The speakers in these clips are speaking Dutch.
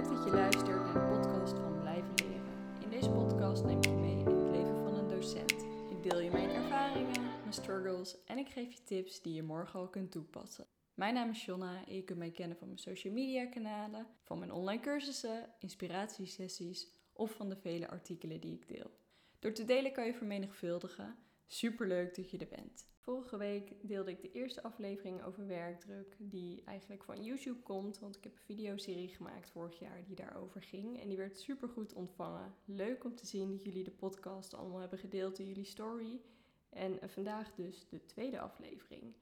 Leuk dat je luistert naar de podcast van Blijven Leren. In deze podcast neem ik je mee in het leven van een docent. Ik deel je mijn ervaringen, mijn struggles en ik geef je tips die je morgen al kunt toepassen. Mijn naam is Jonna en je kunt mij kennen van mijn social media kanalen, van mijn online cursussen, inspiratiesessies of van de vele artikelen die ik deel. Door te delen kan je vermenigvuldigen. Superleuk dat je er bent. Vorige week deelde ik de eerste aflevering over werkdruk, die eigenlijk van YouTube komt, want ik heb een videoserie gemaakt vorig jaar die daarover ging en die werd super goed ontvangen. Leuk om te zien dat jullie de podcast allemaal hebben gedeeld in jullie story. En vandaag dus de tweede aflevering.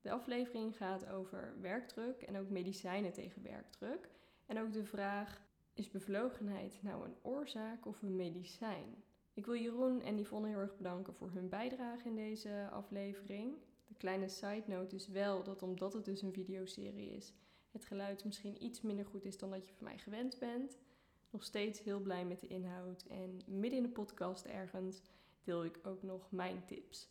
De aflevering gaat over werkdruk en ook medicijnen tegen werkdruk. En ook de vraag: is bevlogenheid nou een oorzaak of een medicijn? Ik wil Jeroen en Yvonne heel erg bedanken voor hun bijdrage in deze aflevering. De kleine side note is wel dat omdat het dus een videoserie is, het geluid misschien iets minder goed is dan dat je van mij gewend bent. Nog steeds heel blij met de inhoud en midden in de podcast ergens deel ik ook nog mijn tips.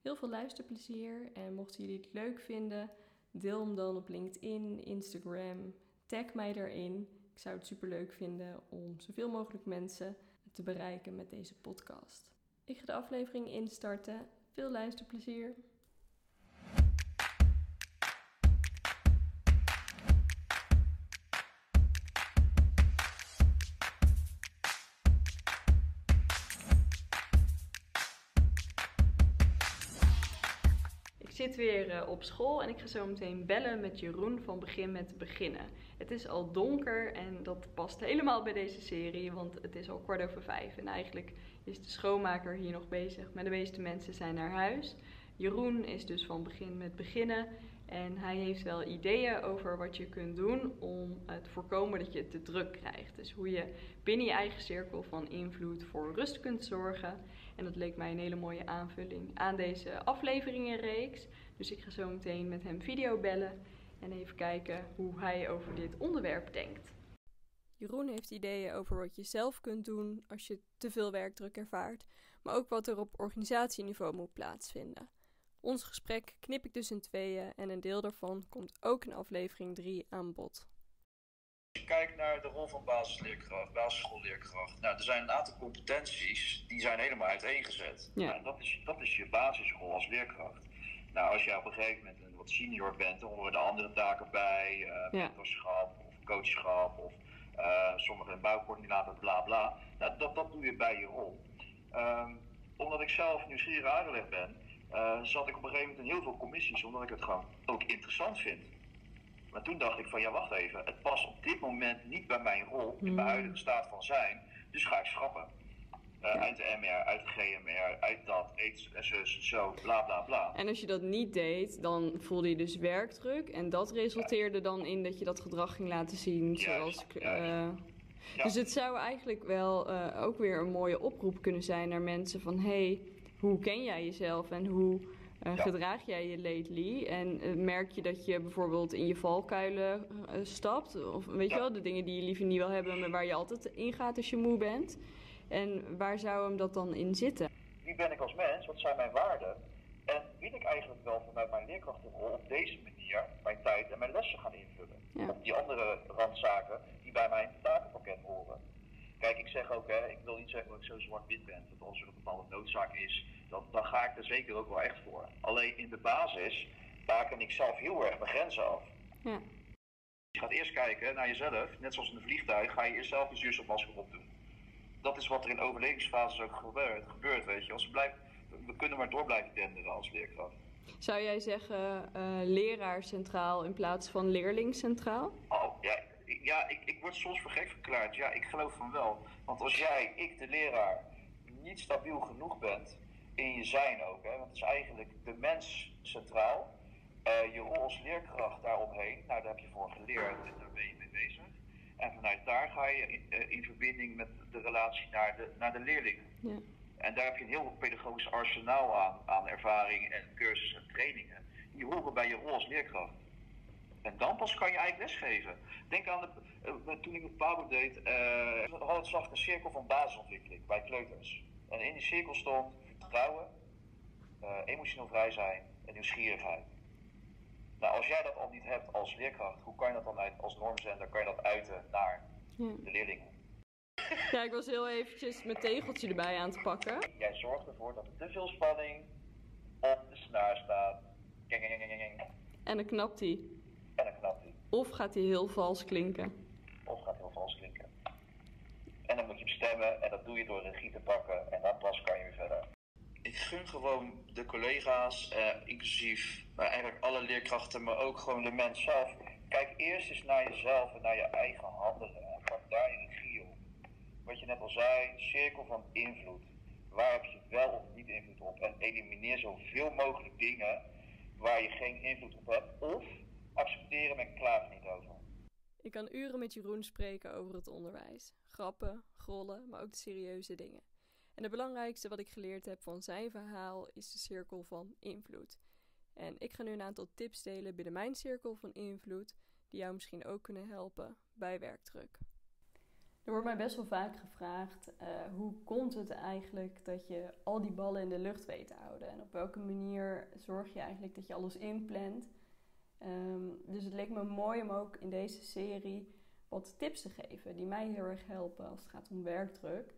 Heel veel luisterplezier en mochten jullie het leuk vinden, deel hem dan op LinkedIn, Instagram, tag mij erin. Ik zou het super leuk vinden om zoveel mogelijk mensen te bereiken met deze podcast. Ik ga de aflevering instarten. Veel luisterplezier. Ik zit weer eh, op school en ik ga zo meteen bellen met Jeroen van Begin met Beginnen. Het is al donker en dat past helemaal bij deze serie, want het is al kwart over vijf. En eigenlijk is de schoonmaker hier nog bezig, maar de meeste mensen zijn naar huis. Jeroen is dus van begin met beginnen en hij heeft wel ideeën over wat je kunt doen om te voorkomen dat je te druk krijgt. Dus hoe je binnen je eigen cirkel van invloed voor rust kunt zorgen. En dat leek mij een hele mooie aanvulling aan deze afleveringenreeks. Dus ik ga zo meteen met hem video bellen en even kijken hoe hij over dit onderwerp denkt. Jeroen heeft ideeën over wat je zelf kunt doen als je te veel werkdruk ervaart, maar ook wat er op organisatieniveau moet plaatsvinden. Ons gesprek knip ik dus in tweeën en een deel daarvan komt ook in aflevering 3 aan bod. Als je kijkt naar de rol van basisleerkracht, basisschoolleerkracht, nou, er zijn een aantal competenties die zijn helemaal uiteengezet. Ja. Nou, dat, is, dat is je basisrol als leerkracht. Nou, als je op een gegeven moment een wat senior bent, dan horen er andere taken bij, uh, Ja. mentorschap of coachschap of uh, sommige een bouwcoördinator, bla bla. Nou, dat, dat doe je bij je rol. Ehm, omdat ik zelf nieuwsgierig aangelegd ben, uh, zat ik op een gegeven moment in heel veel commissies, omdat ik het gewoon ook interessant vind. Maar toen dacht ik van ja, wacht even, het past op dit moment niet bij mijn rol in mijn huidige staat van zijn, dus ga ik schrappen. Uh, Uit de MR, uit de GMR, uit dat, en zus, zo, bla bla bla. En als je dat niet deed, dan voelde je dus werkdruk. En dat resulteerde dan in dat je dat gedrag ging laten zien. Juist, zoals, eh, Ja. Dus het zou eigenlijk wel eh, ook weer een mooie oproep kunnen zijn naar mensen van... hey, hoe ken jij jezelf en hoe eh, gedraag jij je lately? En eh, merk je dat je bijvoorbeeld in je valkuilen eh, stapt? Of weet je wel, de dingen die je liever niet wil hebben, maar waar je altijd in gaat als je moe bent? En waar zou hem dat dan in zitten? Wie ben ik als mens? Wat zijn mijn waarden? En wil ik eigenlijk wel vanuit mijn leerkrachtenrol op deze manier mijn tijd en mijn lessen gaan invullen? Ja. Die andere randzaken die bij mijn takenpakket horen. Kijk, ik zeg ook, hè, ik wil niet zeggen dat ik zo zwart-wit ben. Dat als er een bepaalde noodzaak is, dan, dan ga ik er zeker ook wel echt voor. Alleen in de basis baken ik zelf heel erg mijn grenzen af. Ja. Je gaat eerst kijken naar jezelf, net zoals in een vliegtuig, ga je eerst zelf je zuurstofmasker opdoen. Dat is wat er in overlevingsfases ook gebeurt, gebeurt weet je. Als we, blijven, we kunnen maar door blijven denderen als leerkracht. Zou jij zeggen eh, leraar centraal in plaats van leerling centraal? Oh, ja, ik- ja ik, ik word soms voor gek verklaard. Ja, ik geloof van wel. Want als jij, ik de leraar, niet stabiel genoeg bent in je zijn ook, hè, want het is eigenlijk de mens centraal. eh, je rol als leerkracht daaromheen, nou daar heb je voor geleerd en daar ben je mee bezig. En vanuit daar ga je in, eh, in verbinding met de relatie naar de, naar de leerlingen. Ja. En daar heb je een heel pedagogisch arsenaal aan, aan ervaring en cursussen en trainingen. Die horen bij je rol als leerkracht. En dan pas kan je eigenlijk lesgeven. Denk aan de, eh, toen ik op Pabo deed, eh hadden het slag een cirkel van basisontwikkeling bij kleuters. En in die cirkel stond vertrouwen, eh, emotioneel vrij zijn en nieuwsgierigheid. Nou, als jij dat al niet hebt als leerkracht, hoe kan je dat dan uit, als normzender kan je dat uiten naar de leerlingen? Ja, ik was heel eventjes mijn tegeltje erbij aan te pakken. Jij zorgt ervoor dat er te veel spanning op de snaar staat. En dan knapt hij. En dan knapt hij. Of gaat hij heel vals klinken. Of gaat heel vals klinken. En dan moet je hem stemmen en dat doe je door regie te pakken en dan pas kan je weer verder. Ik gun gewoon de collega's, eh, inclusief maar eigenlijk alle leerkrachten, maar ook gewoon de mens zelf. Kijk eerst eens naar jezelf en naar je eigen handelen en daar je regie op. Wat je net al zei, cirkel van invloed. Waar heb je wel of niet invloed op? En elimineer zoveel mogelijk dingen waar je geen invloed op hebt. Of accepteer hem en niet over. Ik kan uren met Jeroen spreken over het onderwijs. Grappen, grollen, maar ook de serieuze dingen. En het belangrijkste wat ik geleerd heb van zijn verhaal is de cirkel van invloed. En ik ga nu een aantal tips delen binnen mijn cirkel van invloed, die jou misschien ook kunnen helpen bij werkdruk. Er wordt mij best wel vaak gevraagd: uh, hoe komt het eigenlijk dat je al die ballen in de lucht weet te houden? En op welke manier zorg je eigenlijk dat je alles inplant? Um, dus het leek me mooi om ook in deze serie wat tips te geven die mij heel erg helpen als het gaat om werkdruk.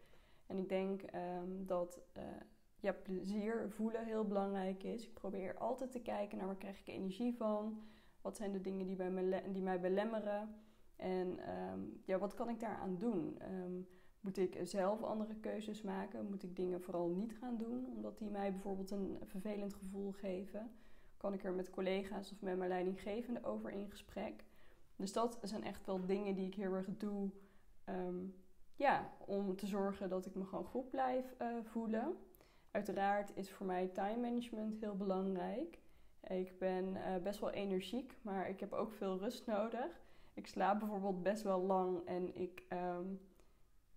En ik denk um, dat uh, plezier voelen heel belangrijk is. Ik probeer altijd te kijken naar waar krijg ik energie van. Wat zijn de dingen die, bij me, die mij belemmeren? En ehm, ja, wat kan ik daaraan doen? Um, moet ik zelf andere keuzes maken? Moet ik dingen vooral niet gaan doen, omdat die mij bijvoorbeeld een vervelend gevoel geven? Kan ik er met collega's of met mijn leidinggevende over in gesprek? Dus dat zijn echt wel dingen die ik heel erg doe. Ja, om te zorgen dat ik me gewoon goed blijf uh, voelen. Uiteraard is voor mij time management heel belangrijk. Ik ben uh, best wel energiek, maar ik heb ook veel rust nodig. Ik slaap bijvoorbeeld best wel lang en ik um,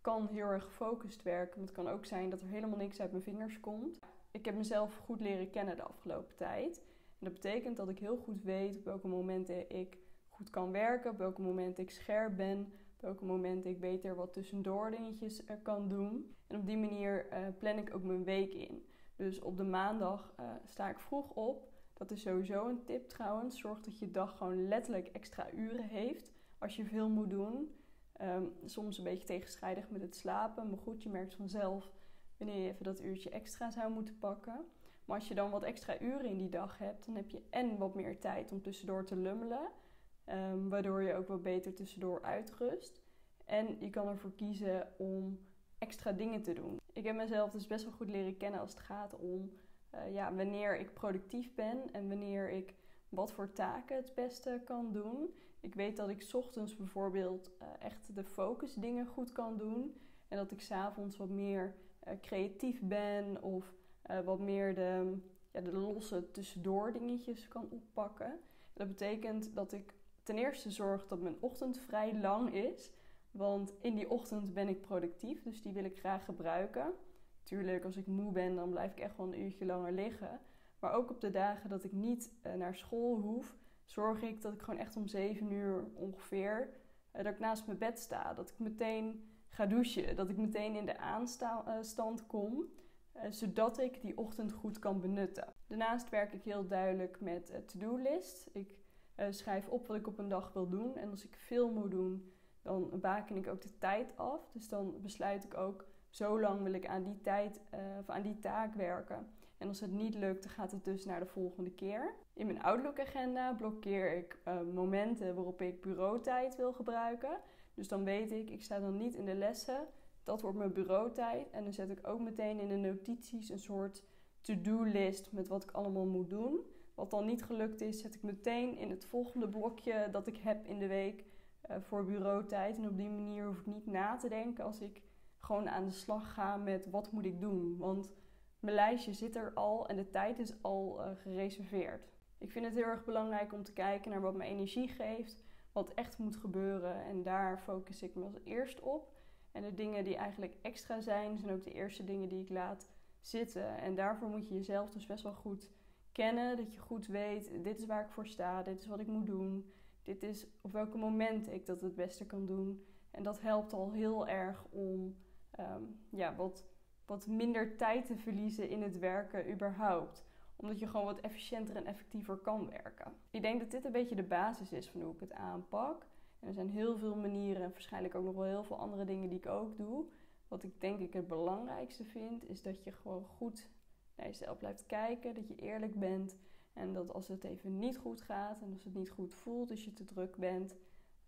kan heel erg gefocust werken. Maar het kan ook zijn dat er helemaal niks uit mijn vingers komt. Ik heb mezelf goed leren kennen de afgelopen tijd. En dat betekent dat ik heel goed weet op welke momenten ik goed kan werken, op welke momenten ik scherp ben, welke momenten ik beter wat tussendoor dingetjes uh, kan doen. En op die manier uh, plan ik ook mijn week in. Dus op de maandag uh, sta ik vroeg op. Dat is sowieso een tip trouwens. Zorg dat je dag gewoon letterlijk extra uren heeft als je veel moet doen. Um, soms een beetje tegenstrijdig met het slapen. Maar goed, je merkt vanzelf wanneer je even dat uurtje extra zou moeten pakken. Maar als je dan wat extra uren in die dag hebt, dan heb je en wat meer tijd om tussendoor te lummelen. Um, waardoor je ook wat beter tussendoor uitrust. En je kan ervoor kiezen om extra dingen te doen. Ik heb mezelf dus best wel goed leren kennen als het gaat om uh, ja, wanneer ik productief ben en wanneer ik wat voor taken het beste kan doen. Ik weet dat ik ochtends bijvoorbeeld uh, echt de focus dingen goed kan doen. En dat ik s'avonds wat meer uh, creatief ben of wat meer de, ja, de losse tussendoor dingetjes kan oppakken. Dat betekent dat ik ten eerste zorg dat mijn ochtend vrij lang is. Want in die ochtend ben ik productief, dus die wil ik graag gebruiken. Tuurlijk, als ik moe ben, dan blijf ik echt wel een uurtje langer liggen. Maar ook op de dagen dat ik niet uh, naar school hoef, zorg ik dat ik gewoon echt om 7 uur ongeveer uh, dat ik naast mijn bed sta. Dat ik meteen ga douchen, dat ik meteen in de aanstand uh, kom, zodat ik die ochtend goed kan benutten. Daarnaast werk ik heel duidelijk met to-do-list. Ik schrijf op wat ik op een dag wil doen en als ik veel moet doen, dan baken ik ook de tijd af. Dus dan besluit ik ook, zo lang wil ik aan die tijd uh, of aan die taak werken. En als het niet lukt, dan gaat het dus naar de volgende keer. In mijn Outlook-agenda blokkeer ik uh, momenten waarop ik bureautijd wil gebruiken. Dus dan weet ik, ik sta dan niet in de lessen. Dat wordt mijn bureautijd. En dan zet ik ook meteen in de notities een soort to-do-list met wat ik allemaal moet doen. Wat dan niet gelukt is, zet ik meteen in het volgende blokje dat ik heb in de week uh, voor bureautijd. En op die manier hoef ik niet na te denken als ik gewoon aan de slag ga met wat moet ik doen. Want mijn lijstje zit er al en de tijd is al uh, gereserveerd. Ik vind het heel erg belangrijk om te kijken naar wat me energie geeft, wat echt moet gebeuren. En daar focus ik me als eerst op. En de dingen die eigenlijk extra zijn, zijn ook de eerste dingen die ik laat zitten. En daarvoor moet je jezelf dus best wel goed kennen. Dat je goed weet, dit is waar ik voor sta, dit is wat ik moet doen. Dit is op welke momenten ik dat het beste kan doen. En dat helpt al heel erg om um, ja, wat, wat minder tijd te verliezen in het werken überhaupt. Omdat je gewoon wat efficiënter en effectiever kan werken. Ik denk dat dit een beetje de basis is van hoe ik het aanpak. En er zijn heel veel manieren en waarschijnlijk ook nog wel heel veel andere dingen die ik ook doe. Wat ik denk ik het belangrijkste vind, is dat je gewoon goed naar jezelf blijft kijken. Dat je eerlijk bent. En dat als het even niet goed gaat en als het niet goed voelt, als je te druk bent,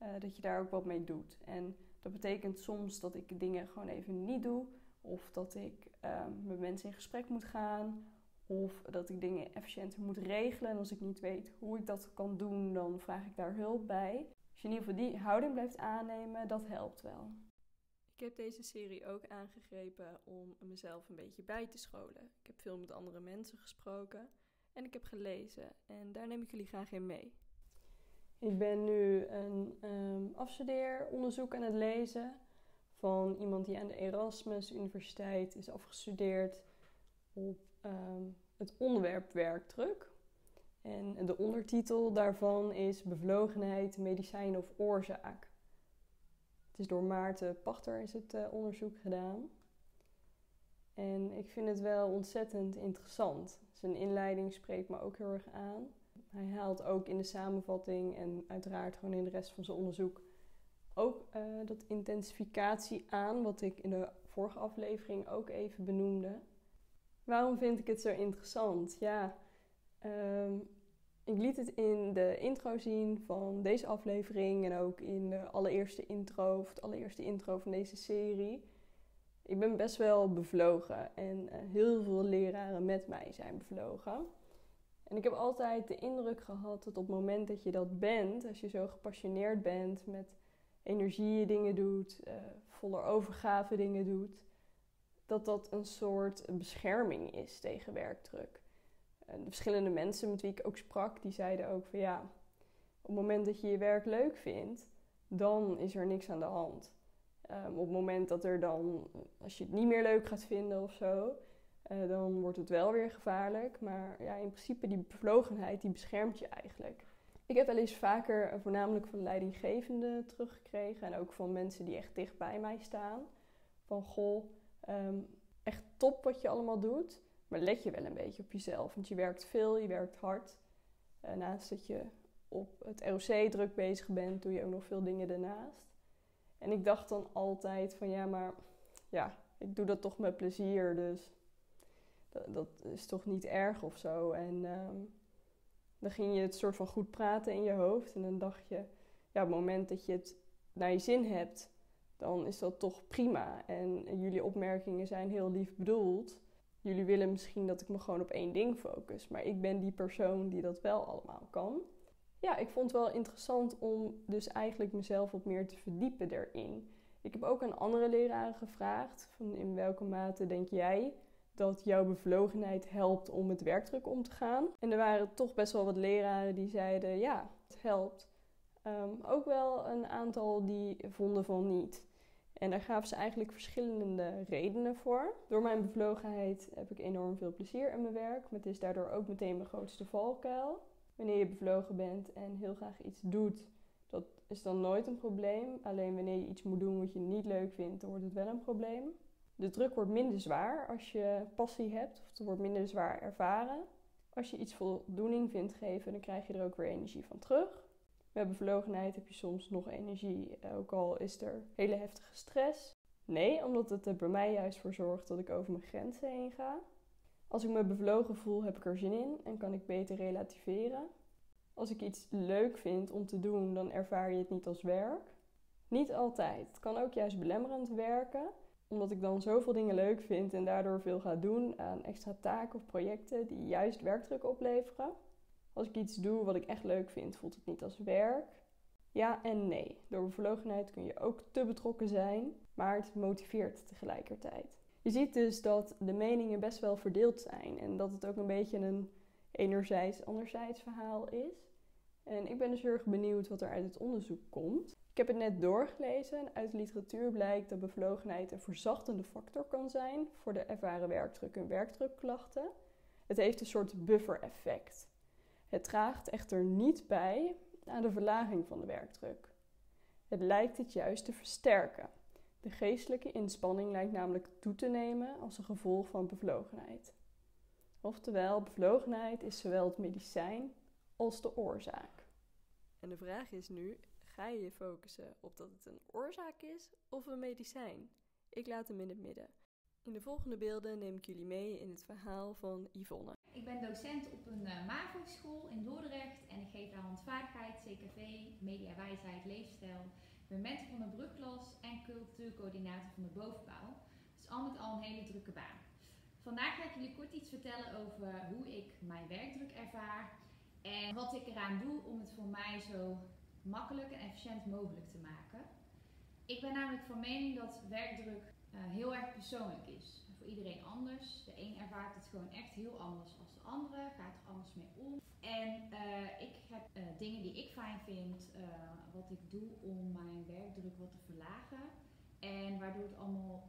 uh, dat je daar ook wat mee doet. En dat betekent soms dat ik dingen gewoon even niet doe. Of dat ik uh, met mensen in gesprek moet gaan. Of dat ik dingen efficiënter moet regelen. En als ik niet weet hoe ik dat kan doen, dan vraag ik daar hulp bij. Als je in ieder geval die houding blijft aannemen, dat helpt wel. Ik heb deze serie ook aangegrepen om mezelf een beetje bij te scholen. Ik heb veel met andere mensen gesproken en ik heb gelezen. En daar neem ik jullie graag in mee. Ik ben nu een um, afstudeeronderzoek aan het lezen van iemand die aan de Erasmus Universiteit is afgestudeerd op um, het onderwerp werkdruk. En de ondertitel daarvan is Bevlogenheid, medicijn of oorzaak. Het is door Maarten Pachter is het uh, onderzoek gedaan. En ik vind het wel ontzettend interessant. Zijn inleiding spreekt me ook heel erg aan. Hij haalt ook in de samenvatting en uiteraard gewoon in de rest van zijn onderzoek ook uh, dat intensificatie aan, wat ik in de vorige aflevering ook even benoemde. Waarom vind ik het zo interessant? Ja, um, ik liet het in de intro zien van deze aflevering en ook in de allereerste intro, of het allereerste intro van deze serie. Ik ben best wel bevlogen en uh, heel veel leraren met mij zijn bevlogen. En ik heb altijd de indruk gehad dat op het moment dat je dat bent, als je zo gepassioneerd bent, met energie dingen doet, uh, voller overgave dingen doet, dat dat een soort bescherming is tegen werkdruk. De verschillende mensen met wie ik ook sprak, die zeiden ook van ja, op het moment dat je je werk leuk vindt, dan is er niks aan de hand. Um, op het moment dat er dan, als je het niet meer leuk gaat vinden of zo, uh, dan wordt het wel weer gevaarlijk. Maar ja, in principe die bevlogenheid, die beschermt je eigenlijk. Ik heb wel eens vaker, voornamelijk van leidinggevenden teruggekregen en ook van mensen die echt dicht bij mij staan. Van goh, um, echt top wat je allemaal doet, maar let je wel een beetje op jezelf. Want je werkt veel, je werkt hard. Uh, naast dat je op het ROC druk bezig bent, doe je ook nog veel dingen daarnaast. En ik dacht dan altijd van ja, maar ja, ik doe dat toch met plezier, dus dat, dat is toch niet erg of zo. En um, dan ging je het soort van goed praten in je hoofd en dan dacht je, ja, op het moment dat je het naar je zin hebt, dan is dat toch prima. En jullie opmerkingen zijn heel lief bedoeld. Jullie willen misschien dat ik me gewoon op één ding focus, maar ik ben die persoon die dat wel allemaal kan ja, ik vond het wel interessant om dus eigenlijk mezelf wat meer te verdiepen erin. Ik heb ook aan andere leraren gevraagd van in welke mate denk jij dat jouw bevlogenheid helpt om met werkdruk om te gaan. En er waren toch best wel wat leraren die zeiden ja, het helpt. Um, ook wel een aantal die vonden van niet. En daar gaven ze eigenlijk verschillende redenen voor. Door mijn bevlogenheid heb ik enorm veel plezier in mijn werk, maar het is daardoor ook meteen mijn grootste valkuil wanneer je bevlogen bent en heel graag iets doet, dat is dan nooit een probleem. Alleen wanneer je iets moet doen wat je niet leuk vindt, dan wordt het wel een probleem. De druk wordt minder zwaar als je passie hebt, of het wordt minder zwaar ervaren. Als je iets voldoening vindt geven, dan krijg je er ook weer energie van terug. Met bevlogenheid heb je soms nog energie, ook al is er hele heftige stress. Nee, omdat het er bij mij juist voor zorgt dat ik over mijn grenzen heen ga. Als ik me bevlogen voel, heb ik er zin in en kan ik beter relativeren. Als ik iets leuk vind om te doen, dan ervaar je het niet als werk. Niet altijd. Het kan ook juist belemmerend werken, omdat ik dan zoveel dingen leuk vind en daardoor veel ga doen aan extra taken of projecten die juist werkdruk opleveren. Als ik iets doe wat ik echt leuk vind, voelt het niet als werk. Ja en nee. Door bevlogenheid kun je ook te betrokken zijn, maar het motiveert tegelijkertijd. Je ziet dus dat de meningen best wel verdeeld zijn en dat het ook een beetje een enerzijds-anderzijds verhaal is. En ik ben dus heel erg benieuwd wat er uit het onderzoek komt. Ik heb het net doorgelezen en uit de literatuur blijkt dat bevlogenheid een verzachtende factor kan zijn voor de ervaren werkdruk en werkdrukklachten. Het heeft een soort buffer-effect. Het draagt echter niet bij aan de verlaging van de werkdruk. Het lijkt het juist te versterken. De geestelijke inspanning lijkt namelijk toe te nemen als een gevolg van bevlogenheid. Oftewel, bevlogenheid is zowel het medicijn als de oorzaak. En de vraag is nu: ga je je focussen op dat het een oorzaak is of een medicijn? Ik laat hem in het midden. In de volgende beelden neem ik jullie mee in het verhaal van Yvonne. Ik ben docent op een uh, MAVO-school in Dordrecht en ik geef daar handvaardigheid, CKV, mediawijsheid, leefstijl. Ik ben mentor van de brugklas en cultuurcoördinator van de bovenbouw. Dus al met al een hele drukke baan. Vandaag ga ik jullie kort iets vertellen over hoe ik mijn werkdruk ervaar en wat ik eraan doe om het voor mij zo makkelijk en efficiënt mogelijk te maken. Ik ben namelijk van mening dat werkdruk heel erg persoonlijk is. Voor iedereen anders. De een ervaart het gewoon echt heel anders als de andere, gaat er anders mee om. En uh, ik heb uh, dingen die ik fijn vind, wat ik doe om mijn werkdruk wat te verlagen. En waardoor, het allemaal,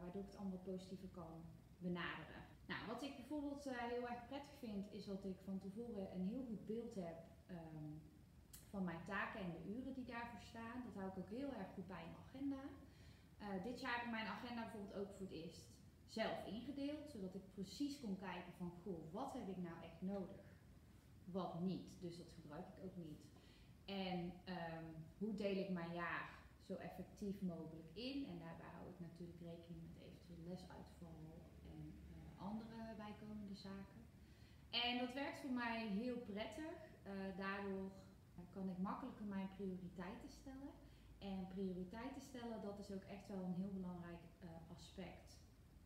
waardoor ik het allemaal positiever kan benaderen. Nou, wat ik bijvoorbeeld heel erg prettig vind, is dat ik van tevoren een heel goed beeld heb um, van mijn taken en de uren die daarvoor staan. Dat hou ik ook heel erg goed bij in agenda. Uh, dit jaar heb ik mijn agenda bijvoorbeeld ook voor het eerst zelf ingedeeld, zodat ik precies kon kijken van, goh, wat heb ik nou echt nodig? Wat niet, dus dat gebruik ik ook niet. En um, hoe deel ik mijn jaar zo effectief mogelijk in? En daarbij hou ik natuurlijk rekening met eventueel lesuitval en uh, andere bijkomende zaken. En dat werkt voor mij heel prettig. Uh, daardoor kan ik makkelijker mijn prioriteiten stellen. En prioriteiten stellen, dat is ook echt wel een heel belangrijk uh, aspect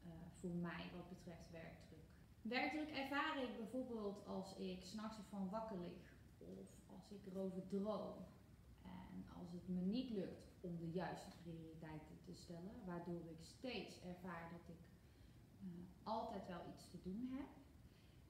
uh, voor mij wat betreft werkdruk. Werkdruk ervaar ik bijvoorbeeld als ik s'nachts ervan wakker lig of als ik erover droom. En als het me niet lukt om de juiste prioriteiten te stellen, waardoor ik steeds ervaar dat ik uh, altijd wel iets te doen heb.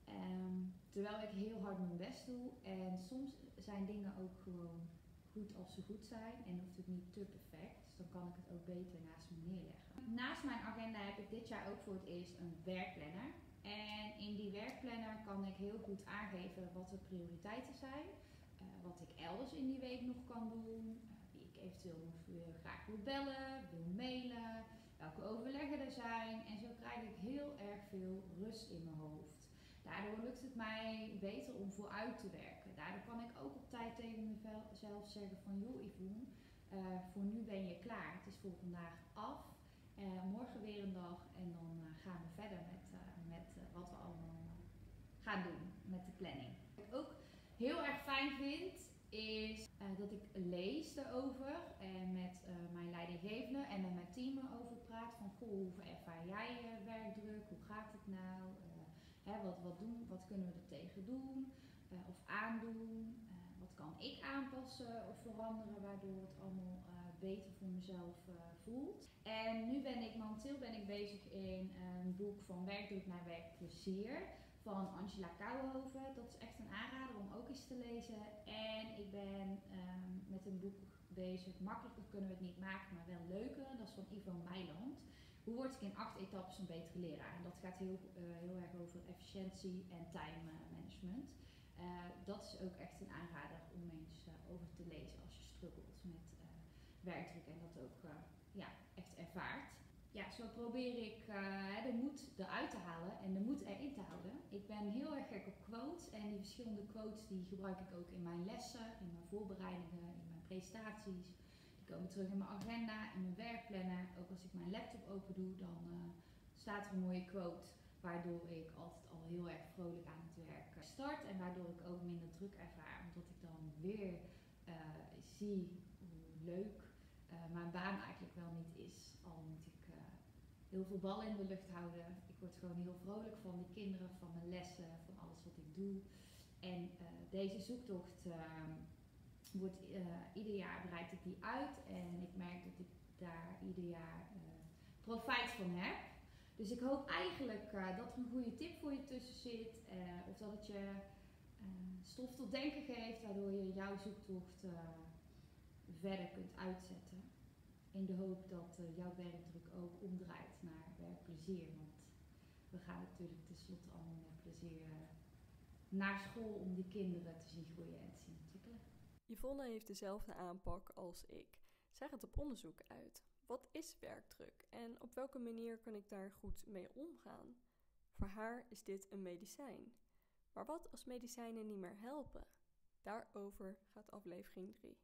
Um, terwijl ik heel hard mijn best doe en soms zijn dingen ook gewoon goed als ze goed zijn en hoeft het niet te perfect. Dus dan kan ik het ook beter naast me neerleggen. Naast mijn agenda heb ik dit jaar ook voor het eerst een werkplanner. En in die werkplanner kan ik heel goed aangeven wat de prioriteiten zijn. Uh, wat ik elders in die week nog kan doen. Uh, wie ik eventueel nog weer graag wil bellen, wil mailen. Welke overleggen er zijn. En zo krijg ik heel erg veel rust in mijn hoofd. Daardoor lukt het mij beter om vooruit te werken. Daardoor kan ik ook op tijd tegen mezelf zeggen van joh Yvonne, uh, voor nu ben je klaar. Het is voor vandaag af. Uh, morgen weer een dag en dan uh, gaan we verder met, met wat we allemaal gaan doen met de planning. Wat ik ook heel erg fijn vind is dat ik lees erover en met mijn leidinggevende en met mijn team erover praat van goh, hoe ervaar jij je werkdruk, hoe gaat het nou? Wat, wat, doen, wat kunnen we er tegen doen of aandoen? Uh, wat kan ik aanpassen of veranderen waardoor het allemaal uh, beter voor mezelf voelt? En nu ben ik momenteel ben ik bezig in een boek van werkdruk naar werkplezier van Angela Kouwenhoven. Dat is echt een aanrader om ook eens te lezen. En ik ben um, met een boek bezig. Makkelijker kunnen we het niet maken, maar wel leuker. Dat is van Ivo Meiland. Hoe word ik in acht etappes een betere leraar? En dat gaat heel, heel erg over efficiëntie en time management. Uh, dat is ook echt een aanrader om eens over te lezen als je struggelt met werkdruk en dat ook ja, echt ervaart. Ja, zo probeer ik de moed eruit te halen en de moed erin te houden. Ik ben heel erg gek op quotes en die verschillende quotes die gebruik ik ook in mijn lessen, in mijn voorbereidingen, in mijn presentaties. Die komen terug in mijn agenda, in mijn werkplanner. Ook als ik mijn laptop open doe, dan staat er een mooie quote. Waardoor ik altijd al heel erg vrolijk aan het werk start. En waardoor ik ook minder druk ervaar. Omdat ik dan weer uh, zie hoe leuk uh, mijn baan eigenlijk wel niet is. Al moet ik heel veel ballen in de lucht houden. Ik word gewoon heel vrolijk van de kinderen, van mijn lessen, van alles wat ik doe. En deze zoektocht ehm, wordt, ieder jaar bereid ik die uit en ik merk dat ik daar ieder jaar profijt van heb. Dus ik hoop eigenlijk uh, dat er een goede tip voor je tussen zit of dat het je stof tot denken geeft waardoor je jouw zoektocht verder kunt uitzetten. In de hoop dat jouw werkdruk ook omdraait naar werkplezier. Want we gaan natuurlijk tenslotte allemaal met plezier naar school om die kinderen te zien groeien en te zien ontwikkelen. Yvonne heeft dezelfde aanpak als ik. Zij gaat op onderzoek uit. Wat is werkdruk en op welke manier kan ik daar goed mee omgaan? Voor haar is dit een medicijn. Maar wat als medicijnen niet meer helpen? Daarover gaat aflevering 3.